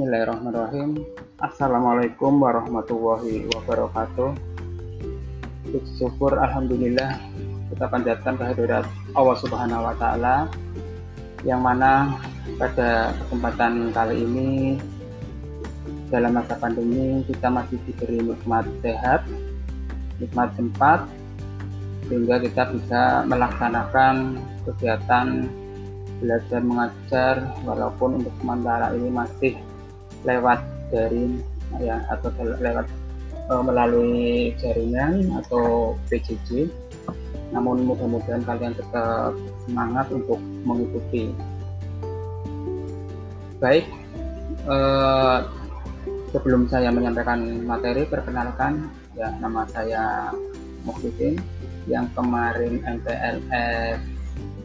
Bismillahirrahmanirrahim. Assalamualaikum warahmatullahi wabarakatuh. Puji syukur Alhamdulillah kita panjatkan kehadirat Allah Subhanahu wa taala yang mana pada kesempatan kali ini dalam masa pandemi kita masih diberi nikmat sehat, nikmat sempat sehingga kita bisa melaksanakan kegiatan belajar mengajar walaupun untuk sementara ini masih lewat daring ya atau lewat uh, melalui jaringan atau PJJ namun mudah-mudahan kalian tetap semangat untuk mengikuti. Baik uh, sebelum saya menyampaikan materi perkenalkan ya nama saya Mukhlisin yang kemarin MPLS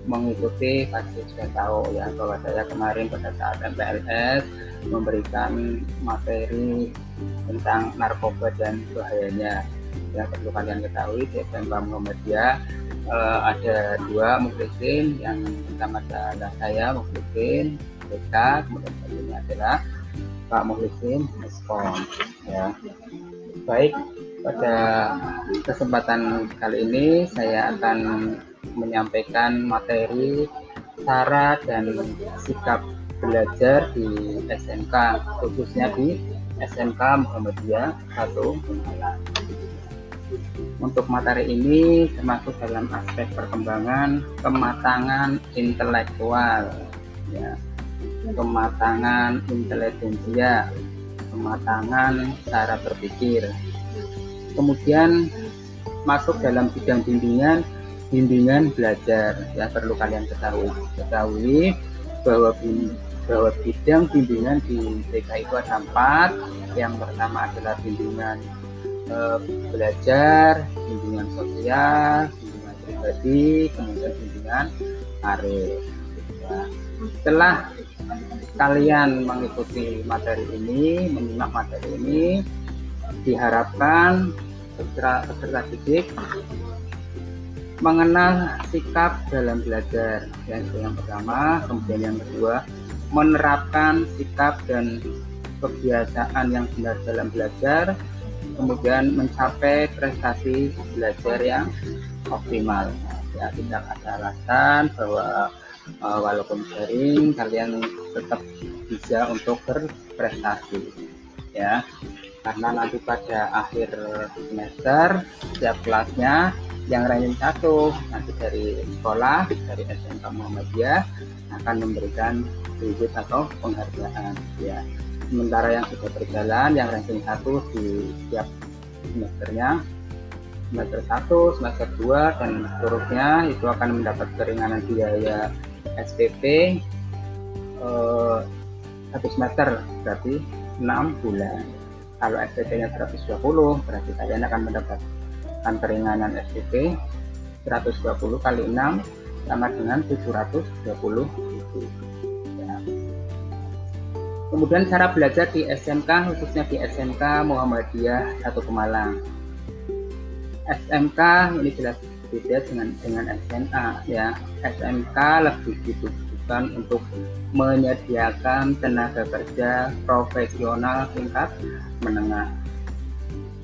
mengikuti pasti sudah tahu ya bahwa saya kemarin pada saat MPLS memberikan materi tentang narkoba dan bahayanya. Yang perlu kalian ketahui di SMK Muhammadiyah eh, ada dua muklisin. Yang pertama adalah saya muklisin BK kemudian selanjutnya adalah Pak Muhlisin respon ya. Baik pada kesempatan kali ini saya akan menyampaikan materi cara dan sikap belajar di SMK khususnya di SMK Muhammadiyah 1 Ungalan. Untuk materi ini termasuk dalam aspek perkembangan kematangan intelektual ya. Kematangan intelijensia, kematangan cara berpikir. Kemudian masuk dalam bidang bimbingan bimbingan belajar yang perlu kalian ketahui ketahui bahwa bahwa bidang bimbingan di TK itu ada empat. Yang pertama adalah bimbingan e, belajar bimbingan sosial bimbingan pribadi kemudian bimbingan karir. Setelah kalian mengikuti materi ini menyimak materi ini diharapkan peserta didik mengenal sikap dalam belajar. Yang itu yang pertama kemudian yang kedua menerapkan sikap dan kebiasaan yang benar dalam belajar. Kemudian mencapai prestasi belajar yang optimal. Ya tidak ada alasan bahwa uh, walaupun sering kalian tetap bisa untuk berprestasi. Ya karena nanti pada akhir semester setiap kelasnya yang ranking satu nanti dari sekolah dari SMK Muhammadiyah akan memberikan kredit atau penghargaan ya. Sementara yang sudah berjalan yang ranking satu di setiap semesternya semester 1, semester 2 dan seterusnya itu akan mendapat keringanan biaya SPP eh, satu semester berarti 6 bulan. Kalau SPP nya 120 berarti kalian akan mendapat mendapatkan keringanan SPP 120 kali 6 sama dengan 720 ribu. Ya. Kemudian cara belajar di SMK khususnya di SMK Muhammadiyah satu Pemalang. SMK ini jelas berbeda dengan dengan SMA ya. SMK lebih ditujukan untuk menyediakan tenaga kerja profesional tingkat menengah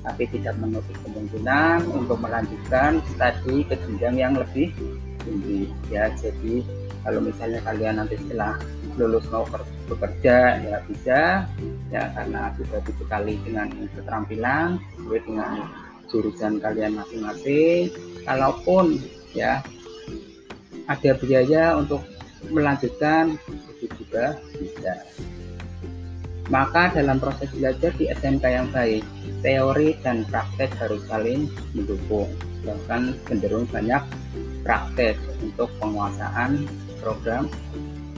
tapi tidak menutup kemungkinan untuk melanjutkan studi ke jenjang yang lebih tinggi. Ya jadi kalau misalnya kalian nanti setelah lulus mau bekerja ya bisa ya karena sudah dibekali dengan keterampilan sesuai dengan jurusan kalian masing-masing. Kalaupun ya ada biaya untuk melanjutkan itu juga bisa maka dalam proses belajar di SMK yang baik teori dan praktek harus saling mendukung. Bahkan cenderung banyak praktek untuk penguasaan program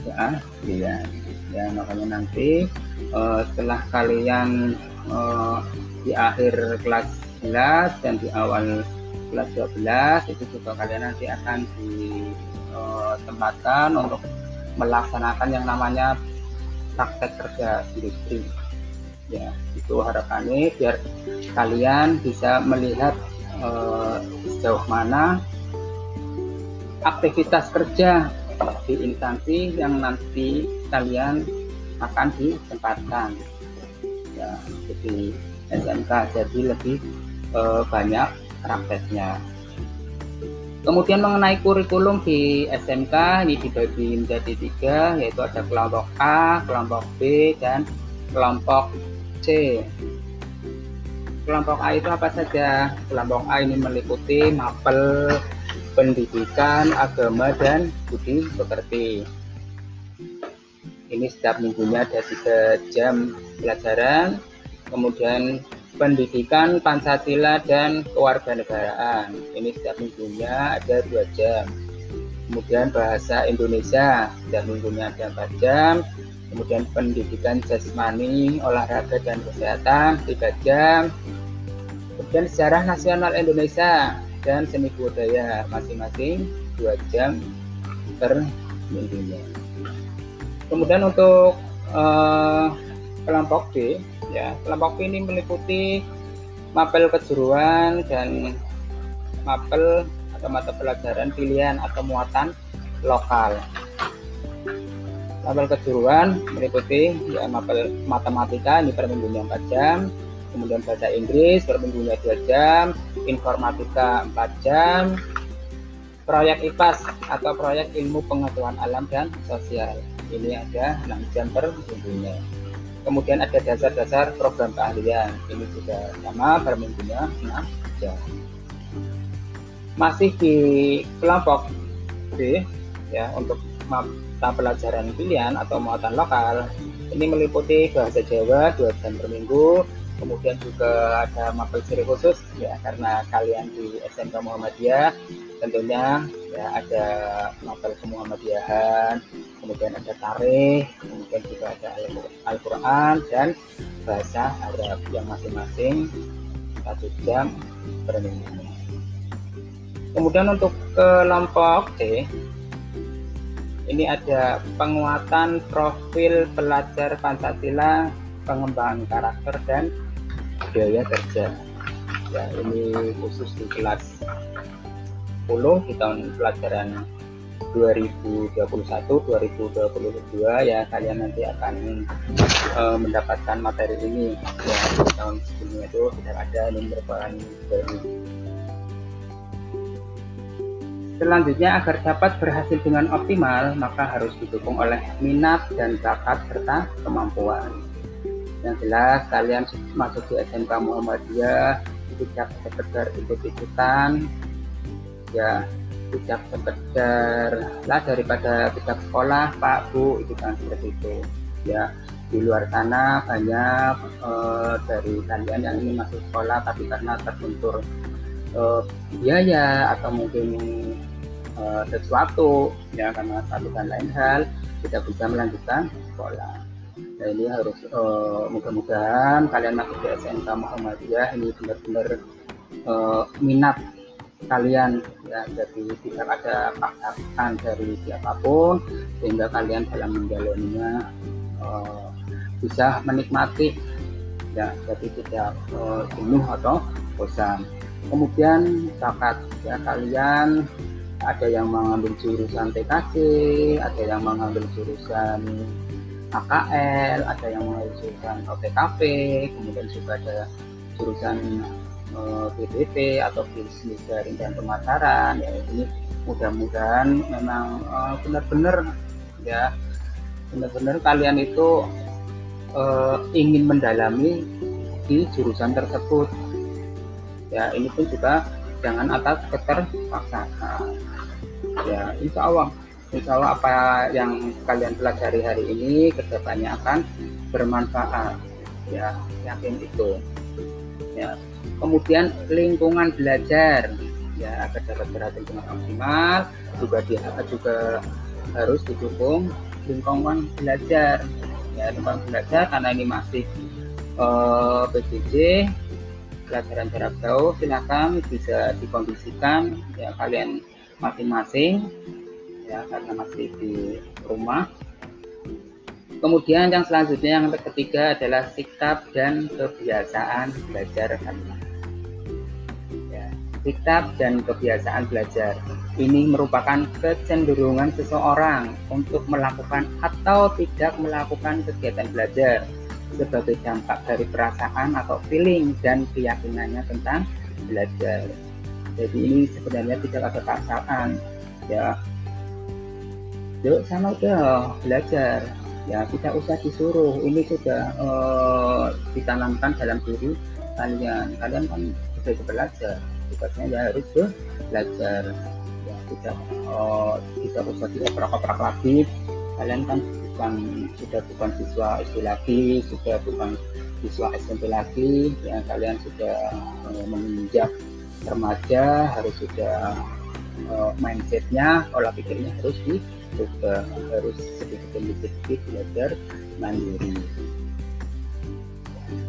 ya ya ya makanya nanti uh, setelah kalian uh, di akhir kelas 11 dan di awal kelas 12 itu juga kalian nanti akan ditempatkan uh, untuk melaksanakan yang namanya praktek kerja industri. Ya itu harapannya biar kalian bisa melihat uh, sejauh mana aktivitas kerja di instansi yang nanti kalian akan disempatkan ya jadi SMK jadi lebih eh, banyak prakteknya kemudian mengenai kurikulum di SMK ini dibagi menjadi tiga yaitu ada kelompok A kelompok B dan kelompok C. Kelompok A itu apa saja? Kelompok A ini meliputi mapel pendidikan agama dan budi pekerti. Ini setiap minggunya ada tiga jam pelajaran. Kemudian pendidikan Pancasila dan kewarganegaraan. Ini setiap minggunya ada dua jam. Kemudian bahasa Indonesia setiap minggunya ada empat jam. Kemudian pendidikan jasmani olahraga dan kesehatan tiga jam. Kemudian sejarah nasional Indonesia dan seni budaya masing-masing dua jam per minggunya. Kemudian untuk uh, kelompok B ya. Kelompok B ini meliputi mapel kejuruan dan mapel atau mata pelajaran pilihan atau muatan lokal. Mapel kejuruan meliputi ya mapel matematika ini per minggunya 4 jam kemudian bahasa Inggris per minggunya 2 jam informatika 4 jam proyek IPAS atau proyek ilmu pengetahuan alam dan sosial. Ini ada 6 jam per minggunya kemudian ada dasar-dasar program keahlian. Ini juga sama per minggunya 6 jam. Masih di kelompok B ya untuk mata pelajaran pilihan atau muatan lokal. Ini meliputi bahasa Jawa 2 jam per minggu kemudian juga ada mapel ciri khusus ya karena kalian di SMK Muhammadiyah tentunya ya ada mapel kemuhammadiyahan kemudian ada tarikh kemudian juga ada Al-Quran dan bahasa Arab yang masing-masing satu jam per minggu kemudian untuk kelompok C ini ada penguatan profil pelajar Pancasila pengembangan karakter dan biaya kerja. Ya ini khusus di kelas 10 di tahun pelajaran 2021-2022 ya kalian nanti akan uh, mendapatkan materi ini. Ya di tahun sebelumnya itu tidak ada ini merupakan baru selanjutnya agar dapat berhasil dengan optimal maka harus didukung oleh minat dan bakat serta kemampuan yang jelas kalian masuk di SMK Muhammadiyah tidak sekedar ikut-ikutan ya tidak sekedar lah daripada tidak sekolah Pak Bu itu kan seperti itu. Ya di luar sana banyak uh, dari kalian yang ingin masuk sekolah tapi karena terbentur uh, biaya atau mungkin uh, sesuatu ya karena satu dan lain hal tidak bisa melanjutkan sekolah Nah ini harus uh, mudah-mudahan kalian masuk ke SMK Muhammadiyah ini benar-benar uh, minat kalian ya. Jadi tidak ada paksaan dari siapa pun sehingga kalian dalam menjalaninya uh, bisa menikmati ya. Jadi tidak uh, jenuh atau bosan. Kemudian bakat ya kalian ada yang mengambil jurusan TKC ada yang mengambil jurusan AKL, ada yang mau jurusan OTKP, kemudian juga ada jurusan eh, BDP atau bisnis daring dan pemasaran. Ya ini mudah-mudahan memang uh, benar-benar ya benar-benar kalian itu uh, ingin mendalami di jurusan tersebut. Ya ini pun juga jangan atas keterpaksaan. Ya insya Allah Insya Allah apa yang kalian pelajari hari ini ke depannya akan bermanfaat. Ya yakin itu. Ya. Kemudian lingkungan belajar. Ya agar dapat berhasil dengan optimal juga dia juga harus didukung lingkungan belajar. Ya lingkungan belajar karena ini masih uh, eh, PJJ pelajaran jarak jauh silakan bisa dikondisikan ya kalian masing-masing ya karena masih di rumah kemudian yang selanjutnya yang ketiga adalah sikap dan kebiasaan belajar kalian ya kitab dan kebiasaan belajar. Ini merupakan kecenderungan seseorang untuk melakukan atau tidak melakukan kegiatan belajar sebagai dampak dari perasaan atau feeling dan keyakinannya tentang belajar. Jadi ini sebenarnya tidak ada paksaan, ya. Yuk sama udah belajar, ya tidak usah disuruh. Ini sudah uh, ditanamkan dalam diri kalian. Kalian kan sudah belajar. Tugasnya ya harus belajar. Ya tidak oh, tidak usah dioprak-oprak lagi. Kalian kan bukan sudah bukan siswa SD lagi sudah bukan siswa SMP lagi. Ya kalian sudah uh, menginjak remaja harus sudah uh, mindsetnya olah pikirnya harus juga harus sedikit demi sedikit belajar mandiri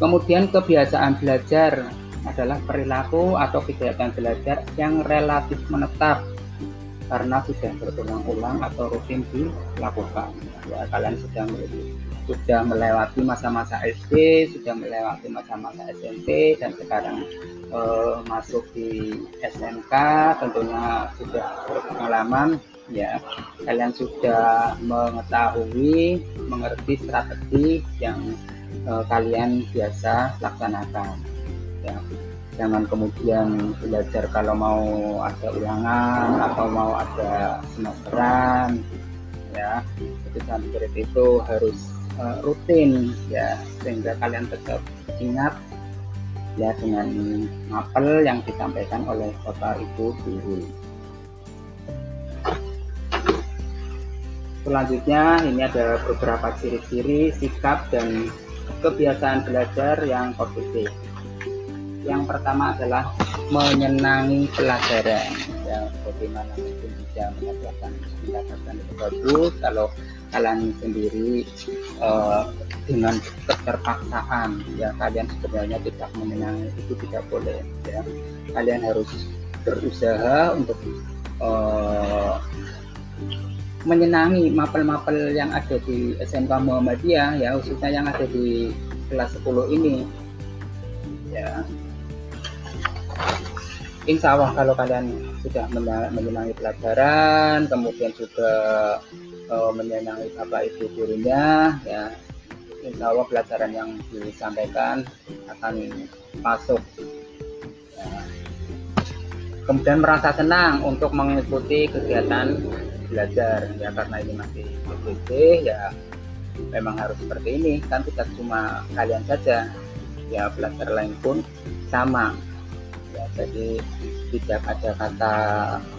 kemudian kebiasaan belajar adalah perilaku atau kegiatan belajar yang relatif menetap karena sudah berulang-ulang atau rutin dilakukan. Ya, kalian sudah sudah melewati masa-masa SD, sudah melewati masa-masa SMP dan sekarang eh, masuk di SMK tentunya sudah berpengalaman ya kalian sudah mengetahui mengerti strategi yang eh, kalian biasa laksanakan. Ya jangan kemudian belajar kalau mau ada ulangan atau mau ada semesteran. Ya itu seperti itu harus uh, rutin ya sehingga kalian tetap ingat ya dengan mapel yang disampaikan oleh bapak ibu guru selanjutnya ini ada beberapa ciri-ciri sikap dan kebiasaan belajar yang positif. Yang pertama adalah menyenangi pelajaran. Ya bagaimana mungkin bisa mendapatkan mendapatkan itu bagus kalau kalian sendiri uh, dengan keterpaksaan. Ya kalian sebenarnya tidak menyenangi itu tidak boleh. Ya kalian harus berusaha untuk uh, menyenangi mapel-mapel yang ada di SMK Muhammadiyah ya khususnya yang ada di kelas 10 ini. Ya. Insya Allah kalau kalian sudah menyenangi pelajaran kemudian juga uh, menyenangi bapak ibu gurunya ya insya Allah pelajaran yang disampaikan akan masuk. Ya. kemudian merasa senang untuk mengikuti kegiatan belajar. Ya karena ini masih PBB ya memang harus seperti ini. Kan tidak cuma kalian saja. Ya belajar lain pun sama. Jadi tidak ada kata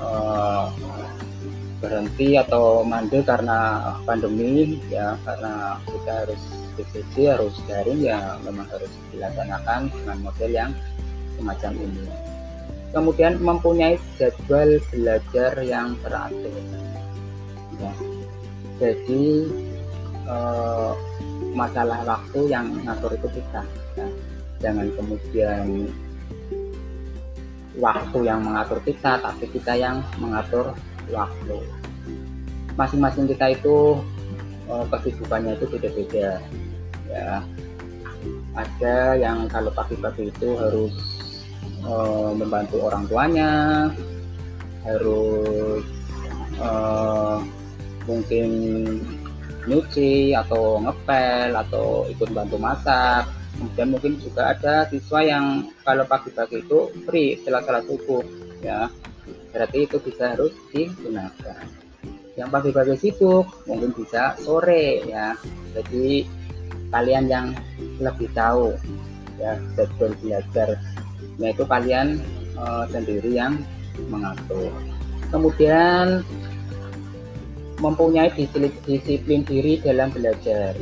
uh, berhenti atau mandek karena pandemi. Ya karena kita harus PJJ harus daring ya memang harus dilaksanakan dengan model yang semacam ini. Kemudian mempunyai jadwal belajar yang teratur ya. jadi uh, masalah waktu yang ngatur itu kita ya. jangan kemudian waktu yang mengatur kita tapi kita yang mengatur waktu masing-masing kita itu uh, kesibukannya itu beda-beda ya ada yang kalau pagi-pagi itu harus uh, membantu orang tuanya harus uh, mungkin nyuci atau ngepel atau ikut bantu masak. Kemudian mungkin juga ada siswa yang kalau pagi-pagi itu free setelah salat subuh ya. Berarti itu bisa harus digunakan. Yang pagi-pagi sibuk mungkin bisa sore ya. Jadi kalian yang lebih tahu ya jadwal belajar yaitu kalian uh, sendiri yang mengatur. Kemudian mempunyai disiplin diri dalam belajar.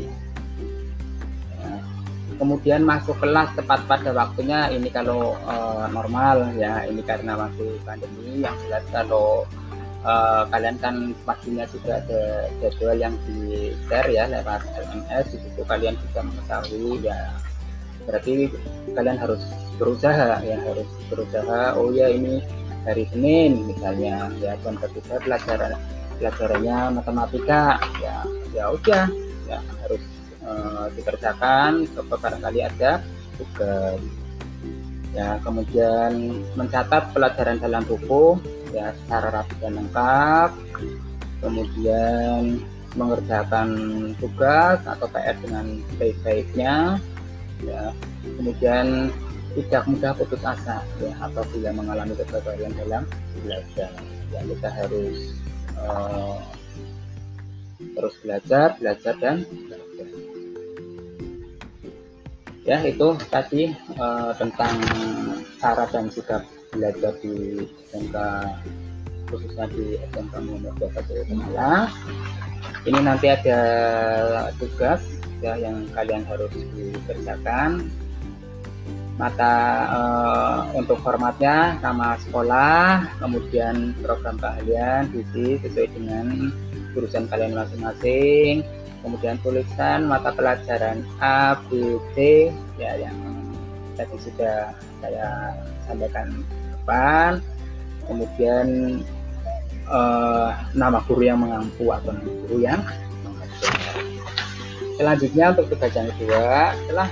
Kemudian masuk kelas tepat pada waktunya ini kalau uh, normal ya ini karena masih pandemi yang jelas kalau uh, kalian kan pastinya sudah ada jadwal yang di share ya lewat SMS di situ kalian bisa mengetahui ya. Berarti kalian harus berusaha ya harus berusaha oh ya ini hari Senin misalnya ya jam ketiga pelajaran pelajarannya matematika ya ya udah ya harus uh, dikerjakan kali ada tugas. Ya kemudian mencatat pelajaran dalam buku ya secara rapi dan lengkap. Kemudian mengerjakan tugas atau PR dengan baik-baiknya ya. Kemudian tidak mudah putus asa ya apabila mengalami kegagalan dalam belajar. Ya kita harus uh, terus belajar belajar dan ya itu tadi uh, tentang cara dan sikap belajar di SMK khususnya di SMK Muhammad Bapak Malang ini nanti ada tugas ya yang kalian harus dikerjakan mata uh, untuk formatnya sama sekolah kemudian program keahlian visi sesuai dengan jurusan kalian masing-masing kemudian tulisan mata pelajaran A B C ya yang tadi sudah saya sampaikan depan kemudian uh, nama guru yang mengampu atau nama guru yang mengajar. Selanjutnya untuk tugas yang kedua, setelah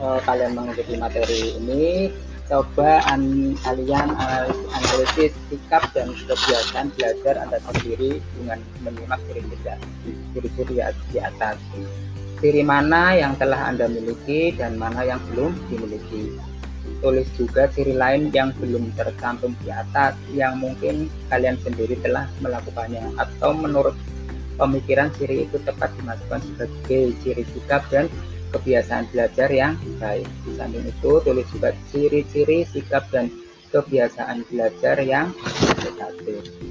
uh, kalian mengikuti materi ini, coba an kalian analisis sikap dan kebiasaan belajar Anda sendiri dengan menyimak ciri-ciri di atas. Ciri mana yang telah Anda miliki dan mana yang belum dimiliki tulis juga ciri lain yang belum tercantum di atas yang mungkin kalian sendiri telah melakukannya atau menurut pemikiran ciri itu tepat dimasukkan sebagai ciri sikap dan kebiasaan belajar yang baik. Di samping itu tulis juga ciri-ciri sikap dan kebiasaan belajar yang negatif.